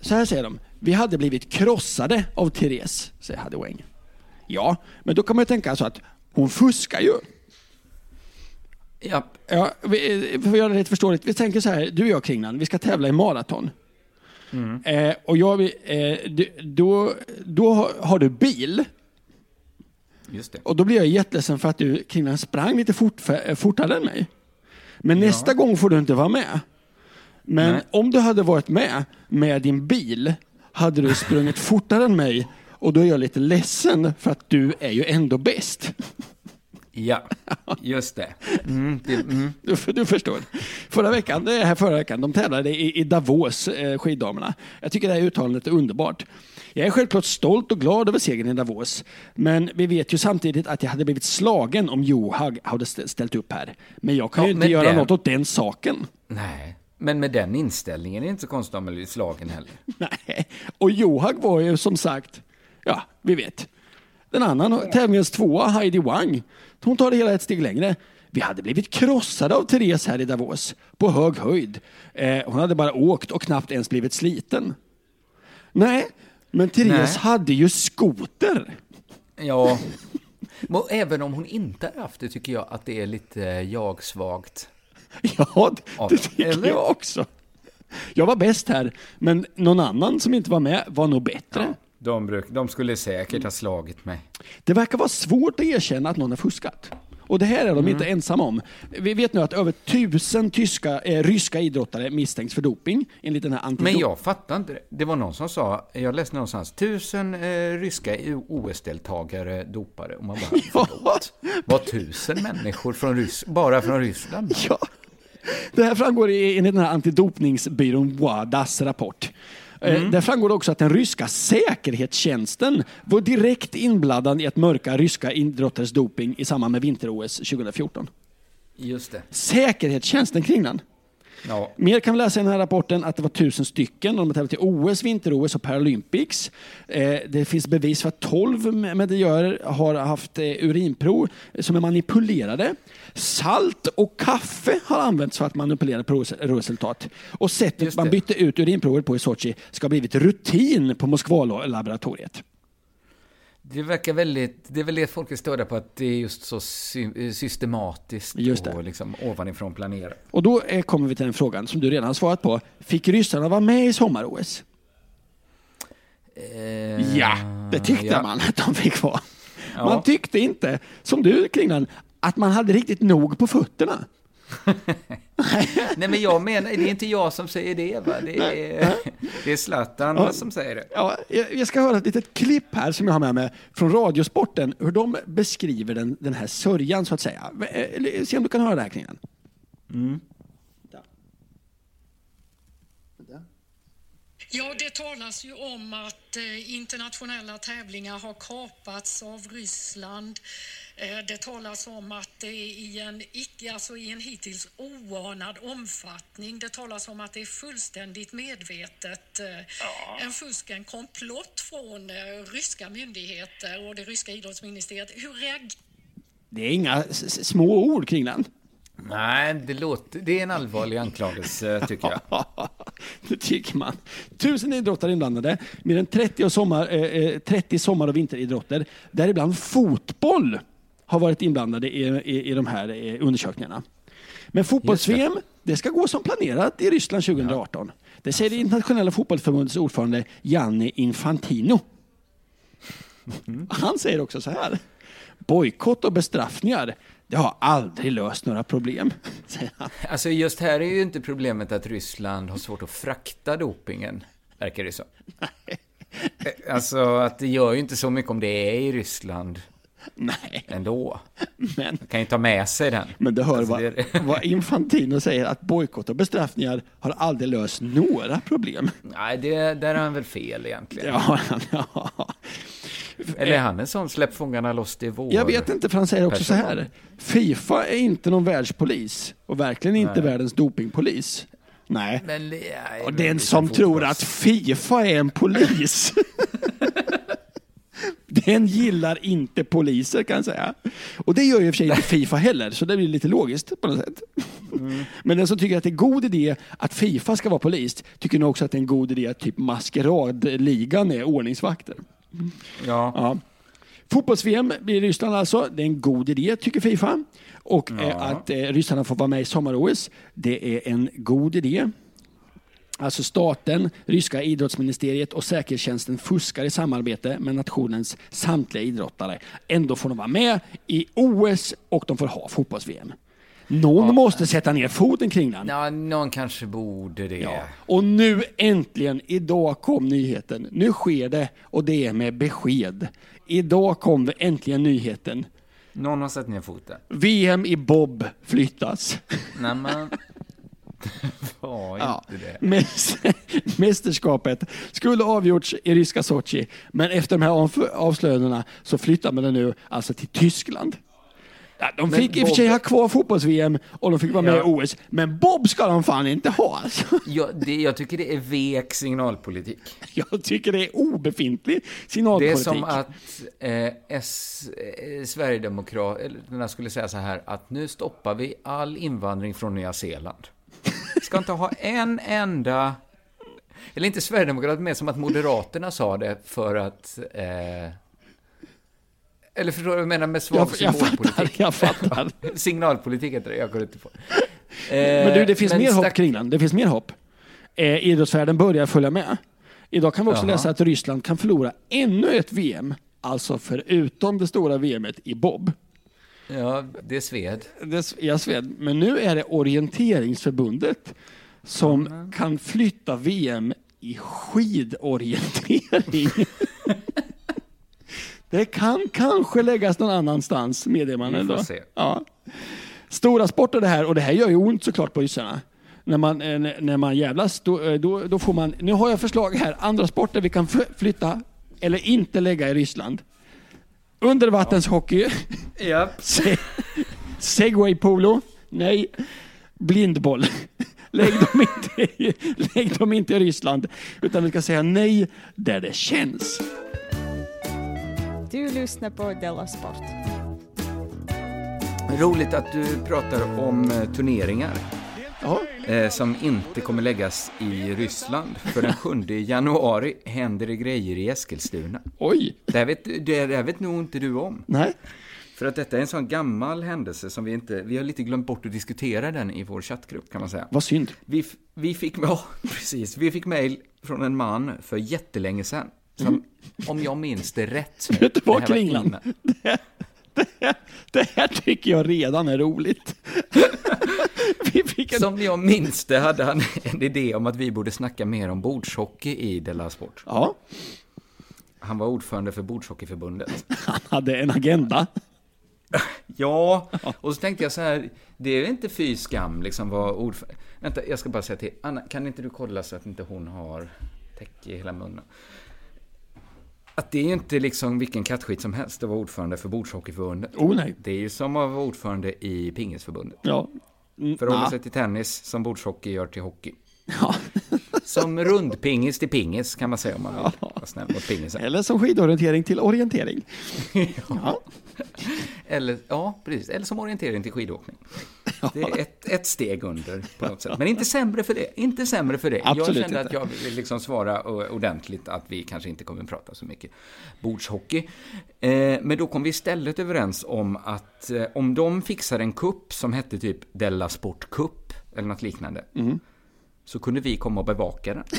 Så här säger de. Vi hade blivit krossade av Therese, säger Hade Weng. Ja, men då kan man ju tänka så att hon fuskar ju. Ja. Ja, vi, för att göra det lite förståeligt. Vi tänker så här, du och jag Kringlan, vi ska tävla i maraton. Mm. Eh, och jag, eh, då, då har du bil. Och då blir jag jätteledsen för att du Kringlan sprang lite fort, för, fortare än mig. Men nästa gång får du inte vara med. Men Nej. om du hade varit med med din bil hade du sprungit fortare än mig och då är jag lite ledsen för att du är ju ändå bäst. Ja, just det. Mm, det mm. Du, du förstår. Förra veckan, det här förra veckan, de tävlade i, i Davos, eh, skiddamerna. Jag tycker det här uttalandet är underbart. Jag är självklart stolt och glad över segern i Davos. Men vi vet ju samtidigt att jag hade blivit slagen om Johag hade st- ställt upp här. Men jag kan Ja, ju inte göra den- något åt den saken. Nej, men med den inställningen är det inte så konstigt om man blir slagen heller. Nej. Och Johag var ju som sagt, ja, vi vet. Den annan tävlingens tvåa, Heidi Wang, hon tar det hela ett steg längre. Vi hade blivit krossade av Therese här i Davos, på hög höjd. Eh, hon hade bara åkt och knappt ens blivit sliten. Nej, men Therese Nej. hade ju skoter. Ja, men även om hon inte har haft det tycker jag att det är lite jag-svagt. Ja, det, Ja, det tycker eller? jag också. Jag var bäst här, men någon annan som inte var med var nog bättre. De, bruk, de skulle säkert ha slagit mig. Det verkar vara svårt att erkänna att någon har fuskat. Och det här är de Mm. inte ensamma om. Vi vet nu att över tusen tyska, eh, ryska idrottare misstänks för doping enligt den här antidop- Men jag fattar inte det. Det var någon som sa, jag läste någonstans, tusen eh, ryska OS-deltagare dopare. Och man bara, förlåt? Var tusen människor från Rys bara från Ryssland? Ja. Det här framgår i- enligt den här antidopningsbyrån WADAs rapport. Eh, Mm. Där framgår det också att den ryska säkerhetstjänsten var direkt inblandad i att mörka ryska idrottares doping i samband med vinter-OS 2014. Just det. Säkerhetstjänsten kring den. Ja. Mer kan vi läsa i den här rapporten att det var tusen stycken. De har tävlat i OS, vinter-OS och Paralympics. Eh, det finns bevis för att 12 medaljörer har haft eh, urinprov som är manipulerade. Salt och kaffe har använts för att manipulera provresultat. Och sättet man bytte ut urinprover på i Sochi ska ha blivit rutin på Moskva-laboratoriet. Det verkar väldigt, det är väl det folk är störda på, att det är just så sy- systematiskt Just och liksom ovanifrån planerat. Och då eh, kommer vi till den frågan som du redan har svarat på. Fick ryssarna vara med i sommar-OS? Eh, Ja, det tyckte ja. man att de fick vara. Ja. Man tyckte inte, som du Kringlan, att man hade riktigt nog på fötterna. Nej men jag menar, det är inte jag som säger det va? Det är, det är Zlatan Ja. som säger det. Ja, jag ska höra ett litet klipp här som jag har med mig från Radiosporten, hur de beskriver den, den här sörjan så att säga. Eh, Se om du kan höra det här Kringlan. Ja, det talas ju om att eh, internationella tävlingar har kapats av Ryssland. Eh, det talas om att det är i en, icke, alltså i en hittills oanad omfattning. Det talas om att det är fullständigt medvetet eh, en fusk, en komplott från eh, ryska myndigheter och det ryska idrottsministeriet. Hur reagerar Det är inga små ord Kringlan. Nej, det, låter, det är en allvarlig anklagelse tycker jag. det tycker man. Tusen idrottare inblandade, mer än 30, och sommar, eh, 30 sommar och vinteridrotter, däribland fotboll, har varit inblandade i, i, i de här eh, undersökningarna. Men fotbolls-VM, det ska gå som planerat i Ryssland 2018. Det säger det internationella fotbollsförbundets ordförande Gianni Infantino. Han säger också så här. Bojkott och bestraffningar, det har aldrig löst några problem. Säger han. Alltså just här är ju inte problemet att Ryssland har svårt att frakta dopingen, verkar det som. Alltså att det gör ju inte så mycket om det är i Ryssland Nej. ändå. Men, Man kan ju ta med sig den. men du hör Alltså, vad, det- vad Infantino säger, att bojkott och bestraffningar har aldrig löst några problem. Nej, det, där har han väl fel egentligen. Ja, ja. Eller är han en sån släpp fångarna loss det är vår? Jag vet inte, för han säger också så person. här. Fifa är inte någon världspolis och verkligen inte Nej. världens dopingpolis. Nej. Men det är Och den som tror att Fifa är en polis. Den gillar inte poliser kan jag säga. Och det gör ju i och för sig inte Fifa heller, så det blir lite logiskt på något sätt. Mm. Men den som tycker att det är god idé att Fifa ska vara polis, tycker nog också att det är en god idé att typ Maskeradligan är ordningsvakter. Ja. Ja. Fotbolls-VM blir i Ryssland alltså. Det är en god idé tycker Fifa. Och Ja. eh, att eh, ryssarna får vara med i sommar-OS, det är en god idé. Alltså staten, ryska idrottsministeriet och säkerhetstjänsten fuskar i samarbete med nationens samtliga idrottare. Ändå får de vara med i OS och de får ha fotbolls-VM. Någon måste sätta ner foten kring den. Ja, någon kanske borde det. Ja. Och nu äntligen, idag kom nyheten. Nu sker det och det är med besked. Idag kom äntligen nyheten. Någon har satt ner foten. VM i bob flyttas. Nej, var Ja. inte det. Mäs- Mästerskapet skulle avgjorts i ryska Sochi, men efter de här av- avslöjandena så flyttar man det nu alltså till Tyskland. Ja, de Men fick i och för sig bob- ha kvar fotbolls-VM och de fick vara med Ja. i OS, men bob ska de fan inte ha alltså. Jag, det, jag tycker det är vek signalpolitik. Jag tycker det är obefintlig Det är signalpolitik. som att eh, S, eh, Sverigedemokraterna skulle säga så här att nu stoppar vi all invandring från Nya Zeeland. Ska inte ha en enda... Eller inte Sverigedemokraterna, mer som att Moderaterna sa det för att... Eh, eller förstår du vad jag menar med svag Jag, jag symbolpolitik? fattar, jag fattar. Signalpolitik heter det, jag går inte på. Men du, det finns men mer hopp kring den. Det finns mer hopp. Eh, idrottsvärlden börjar följa med. Idag kan vi också Jaha. läsa att Ryssland kan förlora ännu ett VM. Alltså förutom det stora VMet i bob. Ja, det är sved. Det, jag sved. Men nu är det orienteringsförbundet som kan flytta VM i skidorientering. det kan kanske läggas någon annanstans, meddelar man Vi får ändå. se. Ja. Stora sporter det här, och det här gör ju ont såklart på ryssarna. När man, eh, när- man jävlas, då, eh, då, då får man... Nu har jag förslag här, andra sporter vi kan flytta eller inte lägga i Ryssland. Undervattenshockey. Ja. Se- Segway-polo. Nej. Blindboll. Lägg dem, inte, i- lägg dem inte i Ryssland. Utan vi ska säga nej där det känns. Du lyssnar på Della Sport. Roligt att du pratar om eh, turneringar. Eh, som inte kommer läggas i Ryssland. För den 7 januari händer det grejer i Eskilstuna. Oj! Det här vet, det här vet nog inte du om. Nej. För att detta är en sån gammal händelse som vi inte, vi har lite glömt bort att diskutera den i vår chattgrupp kan man säga. Vad synd. Vi, vi fick, ja, precis, vi fick mejl från en man för jättelänge sedan. Som, Mm. om jag minns det rätt. Du vad det här Det här tycker jag redan är roligt. En... Som jag minns det hade han en idé om att vi borde snacka mer om bordshockey i Della Sport. Ja. Han var ordförande för Bordshockeyförbundet. Han hade en agenda. Ja, och så tänkte jag så här, det är inte fy skam liksom vara ordförande. Vänta, jag ska bara säga till Anna, kan inte du kolla så att inte hon har täcke i hela munnen? Att det är ju inte liksom vilken kattskit som helst att vara ordförande för Bordshockeyförbundet. Oh, nej. Det är ju som att vara ordförande i Pingisförbundet. Ja. Mm, Förhåller ja. sig till tennis som bordshockey gör till hockey. Som rundpingis till pingis kan man säga om man vill vara snäll mot pingisen. Eller som skidorientering till orientering. ja. Eller, ja, precis. Eller som orientering till skidåkning. Det är ett, ett steg under på något sätt. Men inte sämre för det. Inte sämre för det. Absolut jag kände inte. att jag ville liksom svara o- ordentligt att vi kanske inte kommer att prata så mycket bordshockey. Eh, men då kom vi istället överens om att eh, om de fixar en kupp som hette typ Della Sport Cup eller något liknande. Mm. Så kunde vi komma och bevaka den.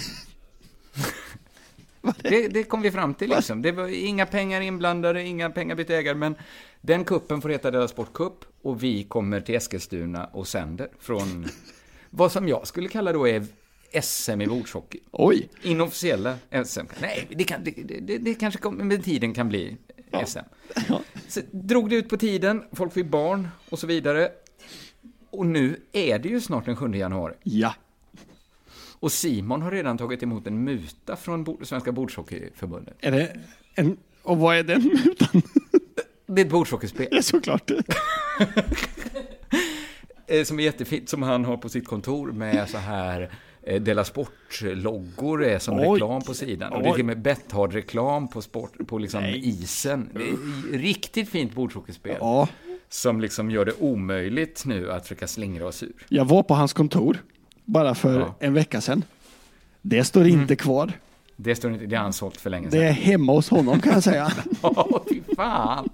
Det, det kom vi fram till liksom. Det var inga pengar inblandade, inga pengar bytte ägare, men den kuppen får heta Della Sport Cup och vi kommer till Eskilstuna och sänder från vad som jag skulle kalla då är SM i bordshockey. Oj! Inofficiella SM. Nej, det, kan, det, det, det kanske med tiden kan bli SM. Så drog det ut på tiden, folk fick barn och så vidare. Och nu är det ju snart den 7 januari. Ja. Och Simon har redan tagit emot en muta från Svenska Bordshockeyförbundet. Är det en... Och vad är den mutan? Det är ett bordshockeyspel. Är såklart. Eh, Som är jättefint, som han har på sitt kontor med så här eh, Della Sport-loggor är som Oj. reklam på sidan. Och det är Oj. till och med Betthard-reklam på, sport, på liksom isen. Det är riktigt fint bordshockeyspel. Ja. Som liksom gör det omöjligt nu att försöka slingra oss ur. Jag var på hans kontor bara för Ja. en vecka sedan. Det står inte kvar. Det står inte, det har han sålt för länge Det sedan. är hemma hos honom kan jag säga. Åh, fy fan!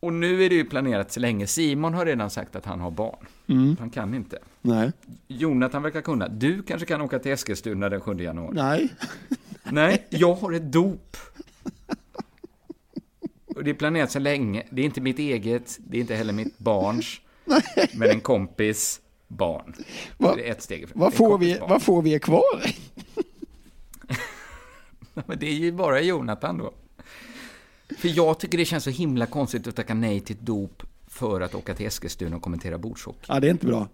Och nu är det ju planerat så länge. Simon har redan sagt att han har barn. Mm. Han kan inte. Nej. Jonathan verkar kunna. Du kanske kan åka till Eskilstuna den 7 januari? Nej. Nej, jag har ett dop. Och det är planerat så länge. Det är inte mitt eget, det är inte heller mitt barns, men en kompis barn. Va- det är ett steg. Vad får, vi, vad får vi kvar? Men det är ju bara Jonathan då. För jag tycker det känns så himla konstigt att tacka nej till ett dop för att åka till Eskilstuna och kommentera bordshockey. Ja, det är inte bra.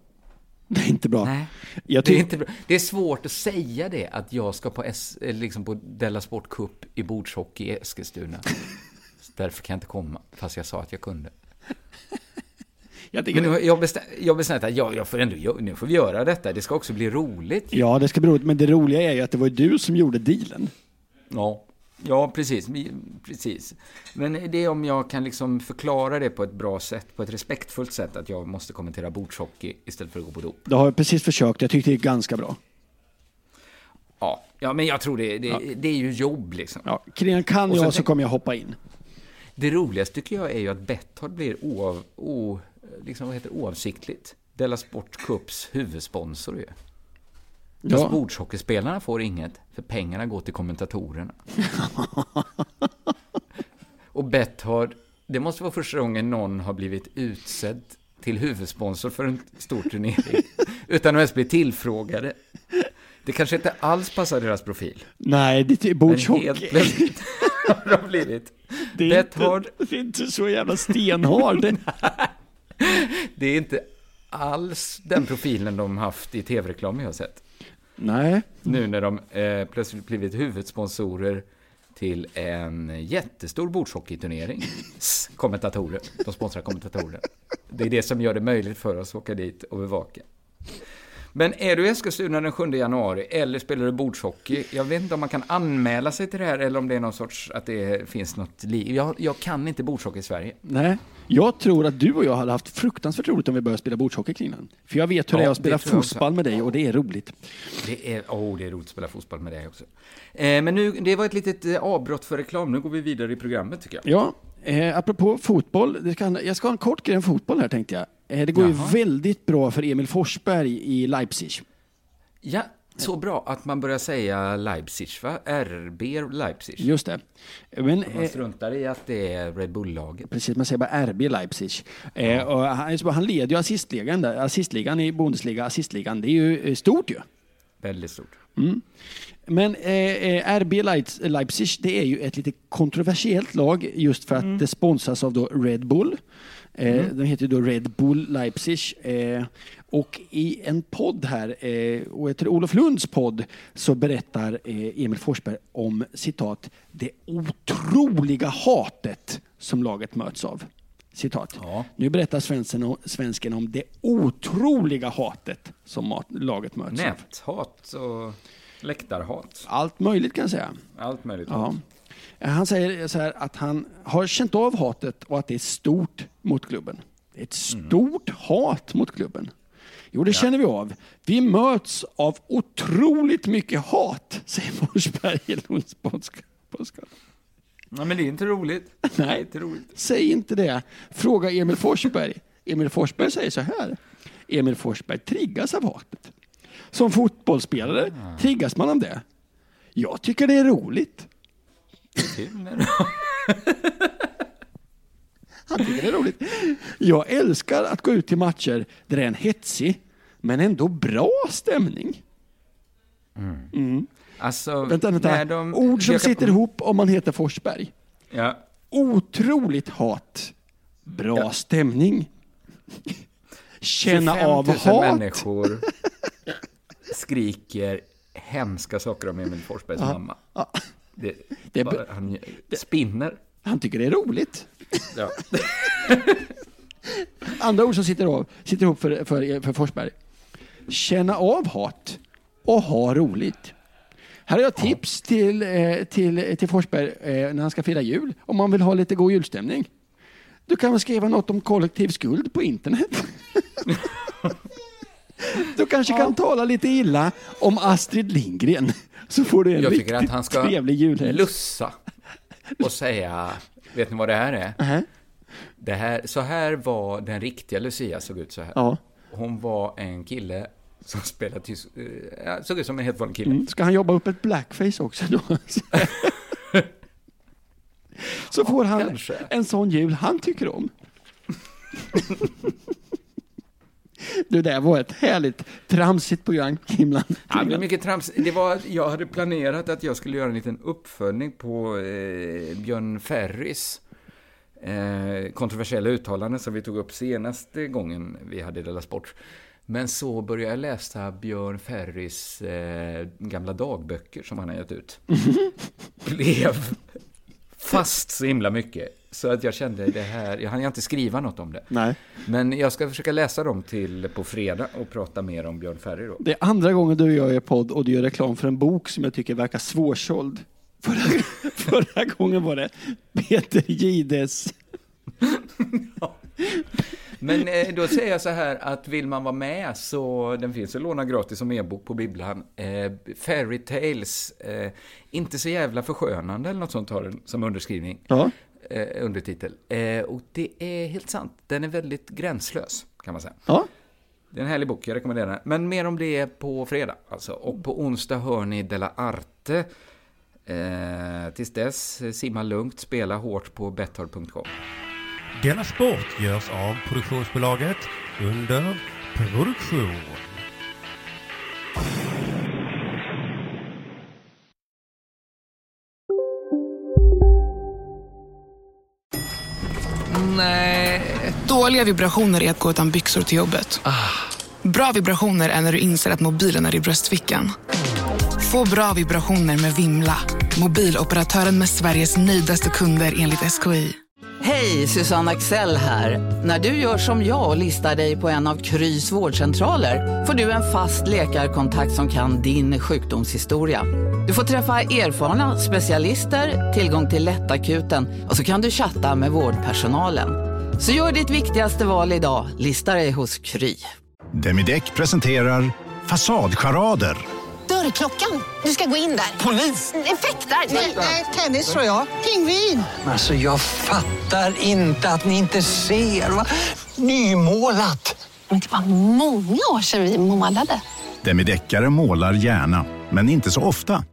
Det är inte bra. Nej, det, är inte bra. det är svårt att säga det, att jag ska på, S, eh, liksom på Della Sport Cup i bordshockey i Eskilstuna. Därför kan jag inte komma, fast jag sa att jag kunde. Jag tycker Men nu jag bestämt, jag bestämt att jag, jag får ändå, gö- nu får vi göra detta. Det ska också bli roligt. Ja, det ska bli roligt. Men det roliga är ju att det var du som gjorde dealen. Ja, ja precis, precis. Men det är om jag kan liksom förklara det på ett bra sätt, på ett respektfullt sätt, att jag måste kommentera bordshockey istället för att gå på dop. Det har jag precis försökt. Jag tyckte det gick ganska bra. Ja, ja men jag tror det, det, det är ju jobb liksom. Ja, kan jag så kommer jag hoppa in. Det roligaste tycker jag är ju att Betthard blir oav, o, liksom, vad heter, oavsiktligt Della Sport Cups huvudsponsor ju. Ja. Fast bordshockeyspelarna får inget, för pengarna går till kommentatorerna. Och Betthard, det måste vara första gången någon har blivit utsedd till huvudsponsor för en stor turnering, utan att ens bli tillfrågade. Det kanske inte alls passar deras profil. Nej, det är Men bordshockey. helt plötsligt har de blivit Det är, Betthard. inte, det är inte så jävla stenhård. Det är inte alls den profilen de haft i tv-reklam jag har sett. Nej. Nu när de eh, plötsligt blivit huvudsponsorer till en jättestor bordshockeyturnering. Kommentatorer. De sponsrar kommentatorer. Det är det som gör det möjligt för oss att åka dit och bevaka. Men är du i Eskilstuna den 7 januari eller spelar du bordshockey? Jag vet inte om man kan anmäla sig till det här eller om det är någon sorts, att det finns något liv. Jag, jag kan inte bordshockey i Sverige. Nej. Jag tror att du och jag hade haft fruktansvärt roligt om vi började spela bordshockey kring den. För jag vet hur Ja, det är att spela fotboll med dig och det är roligt. Det är, oh, det är roligt att spela fotboll med dig också. Eh, men nu, det var ett litet eh, avbrott för reklam. Nu går vi vidare i programmet tycker jag. Ja, eh, apropå fotboll. Ska, jag ska ha en kort grej om fotboll här tänkte jag. Eh, det går Jaha. ju väldigt bra för Emil Forsberg i Leipzig. Ja, så bra att man börjar säga Leipzig, va? RB Leipzig. Just det. Men, Man eh, struntar i att det är Red Bull-laget. Precis, man säger bara RB Leipzig. Eh, och han, han leder ju assistligan, där. assistligan i Bundesliga, assistligan. Det är ju stort ju. Väldigt stort. Mm. Men eh, RB Leipz- Leipzig, det är ju ett lite kontroversiellt lag just för att det sponsras av då Red Bull. Eh, Mm. De heter då Red Bull Leipzig. Eh, och i en podd här, eh, och jag tror Olof Lunds podd, så berättar Emil Forsberg om citat, det otroliga hatet som laget möts av. Citat. Nu berättar svensken, om- svensken om det otroliga hatet som mat, laget möts av. Näthat och läktarhat. Allt möjligt kan jag säga. Allt möjligt. Ja. Han säger så här att han har känt av hatet och att det är stort mot klubben. Det är ett stort hat mot klubben. Jo, det känner vi av. Vi möts av otroligt mycket hat, säger Forsberg i Lunds. Ja, men det är inte roligt. Nej, inte roligt. säg inte det. Fråga Emil Forsberg. Emil Forsberg säger så här. Emil Forsberg triggas av hatet. Som fotbollsspelare triggas man av det. Jag tycker det är roligt. Han tycker det är roligt. Jag älskar att gå ut till matcher där det är en hetsig men ändå bra stämning. Mm. Alltså, Vänta, vänta. de Ord som försöker- sitter ihop om man heter Forsberg. Ja. Otroligt hat. Bra Ja. stämning. Känna 25 av 000 hat. människor skriker hemska saker om Emil Forsbergs Ja. mamma. Ja. Det, Det bara, han spinner. Han tycker det är roligt. Ja. Andra ord som sitter, av, sitter ihop för, för, för Forsberg. Känna av hat och ha roligt. Här har jag tips till, eh, till, till Forsberg eh, när han ska fira jul. Om man vill ha lite god julstämning. Du kan väl skriva något om kollektiv skuld på internet. Du kanske kan tala lite illa om Astrid Lindgren. Så får du en Jag tycker att han ska trevlig julhelg. lussa och säga, vet ni vad det här är? Nähä. Det här, så här var den riktiga Lucia såg ut så här. Ja. Hon var en kille som spelade tysk, eh, ja, såg ut som en helt vanlig kille. Mm. Ska han jobba upp ett blackface också då? Så får han kanske. en sån jul han tycker om. Det där var ett härligt tramsigt program, Kimland. Ja, det, är mycket trams. det var, jag hade planerat att jag skulle göra en liten uppföljning på eh, Björn Ferrys eh, kontroversiella uttalanden som vi tog upp senaste gången vi hade Della Sport. Men så började jag läsa Björn Ferrys eh, gamla dagböcker som han har gett ut. Blev fast så himla mycket. Så att jag kände det här, jag hann inte skriva något om det. Nej. Men jag ska försöka läsa dem till på fredag och prata mer om Björn Ferry då. Det är andra gången du gör podd och du gör reklam för en bok som jag tycker verkar svårsåld. Förra, förra gången var det Peter Gides. Men eh, då säger jag så här att vill man vara med så den finns att låna gratis som e-bok på bibblan. Eh, Fairy Tales, eh, inte så jävla förskönande eller något sånt har den som underskrivning. Ja. Eh, undertitel. Eh, och det är helt sant, den är väldigt gränslös kan man säga. Ja. Det är en härlig bok, jag rekommenderar den. Men mer om det på fredag alltså. Och på onsdag hör ni Della Arte. Eh, tills dess, simma lugnt, spela hårt på betthard.com. Denna sport görs av produktionsbolaget under produktion. Dåliga vibrationer är att gå utan byxor till jobbet. Bra vibrationer är när du inser att mobilen är i bröstfickan. Få bra vibrationer med Vimla. Mobiloperatören med Sveriges nöjdaste kunder enligt SKI. Hej, Susanne Axel här. När du gör som jag och listar dig på en av Krys vårdcentraler får du en fast läkarkontakt som kan din sjukdomshistoria. Du får träffa erfarna specialister, tillgång till lättakuten och så kan du chatta med vårdpersonalen. Så gör ditt viktigaste val idag, listar dig hos Kry. Demideck presenterar Fasadcharader. Dörrklockan. Du ska gå in där. Polis? Effektar? Nej, tennis tror jag. Pingvin. Alltså jag fattar inte att ni inte ser. Va? Nymålat! Men det var många år sedan vi målade. Demideckare målar gärna, men inte så ofta.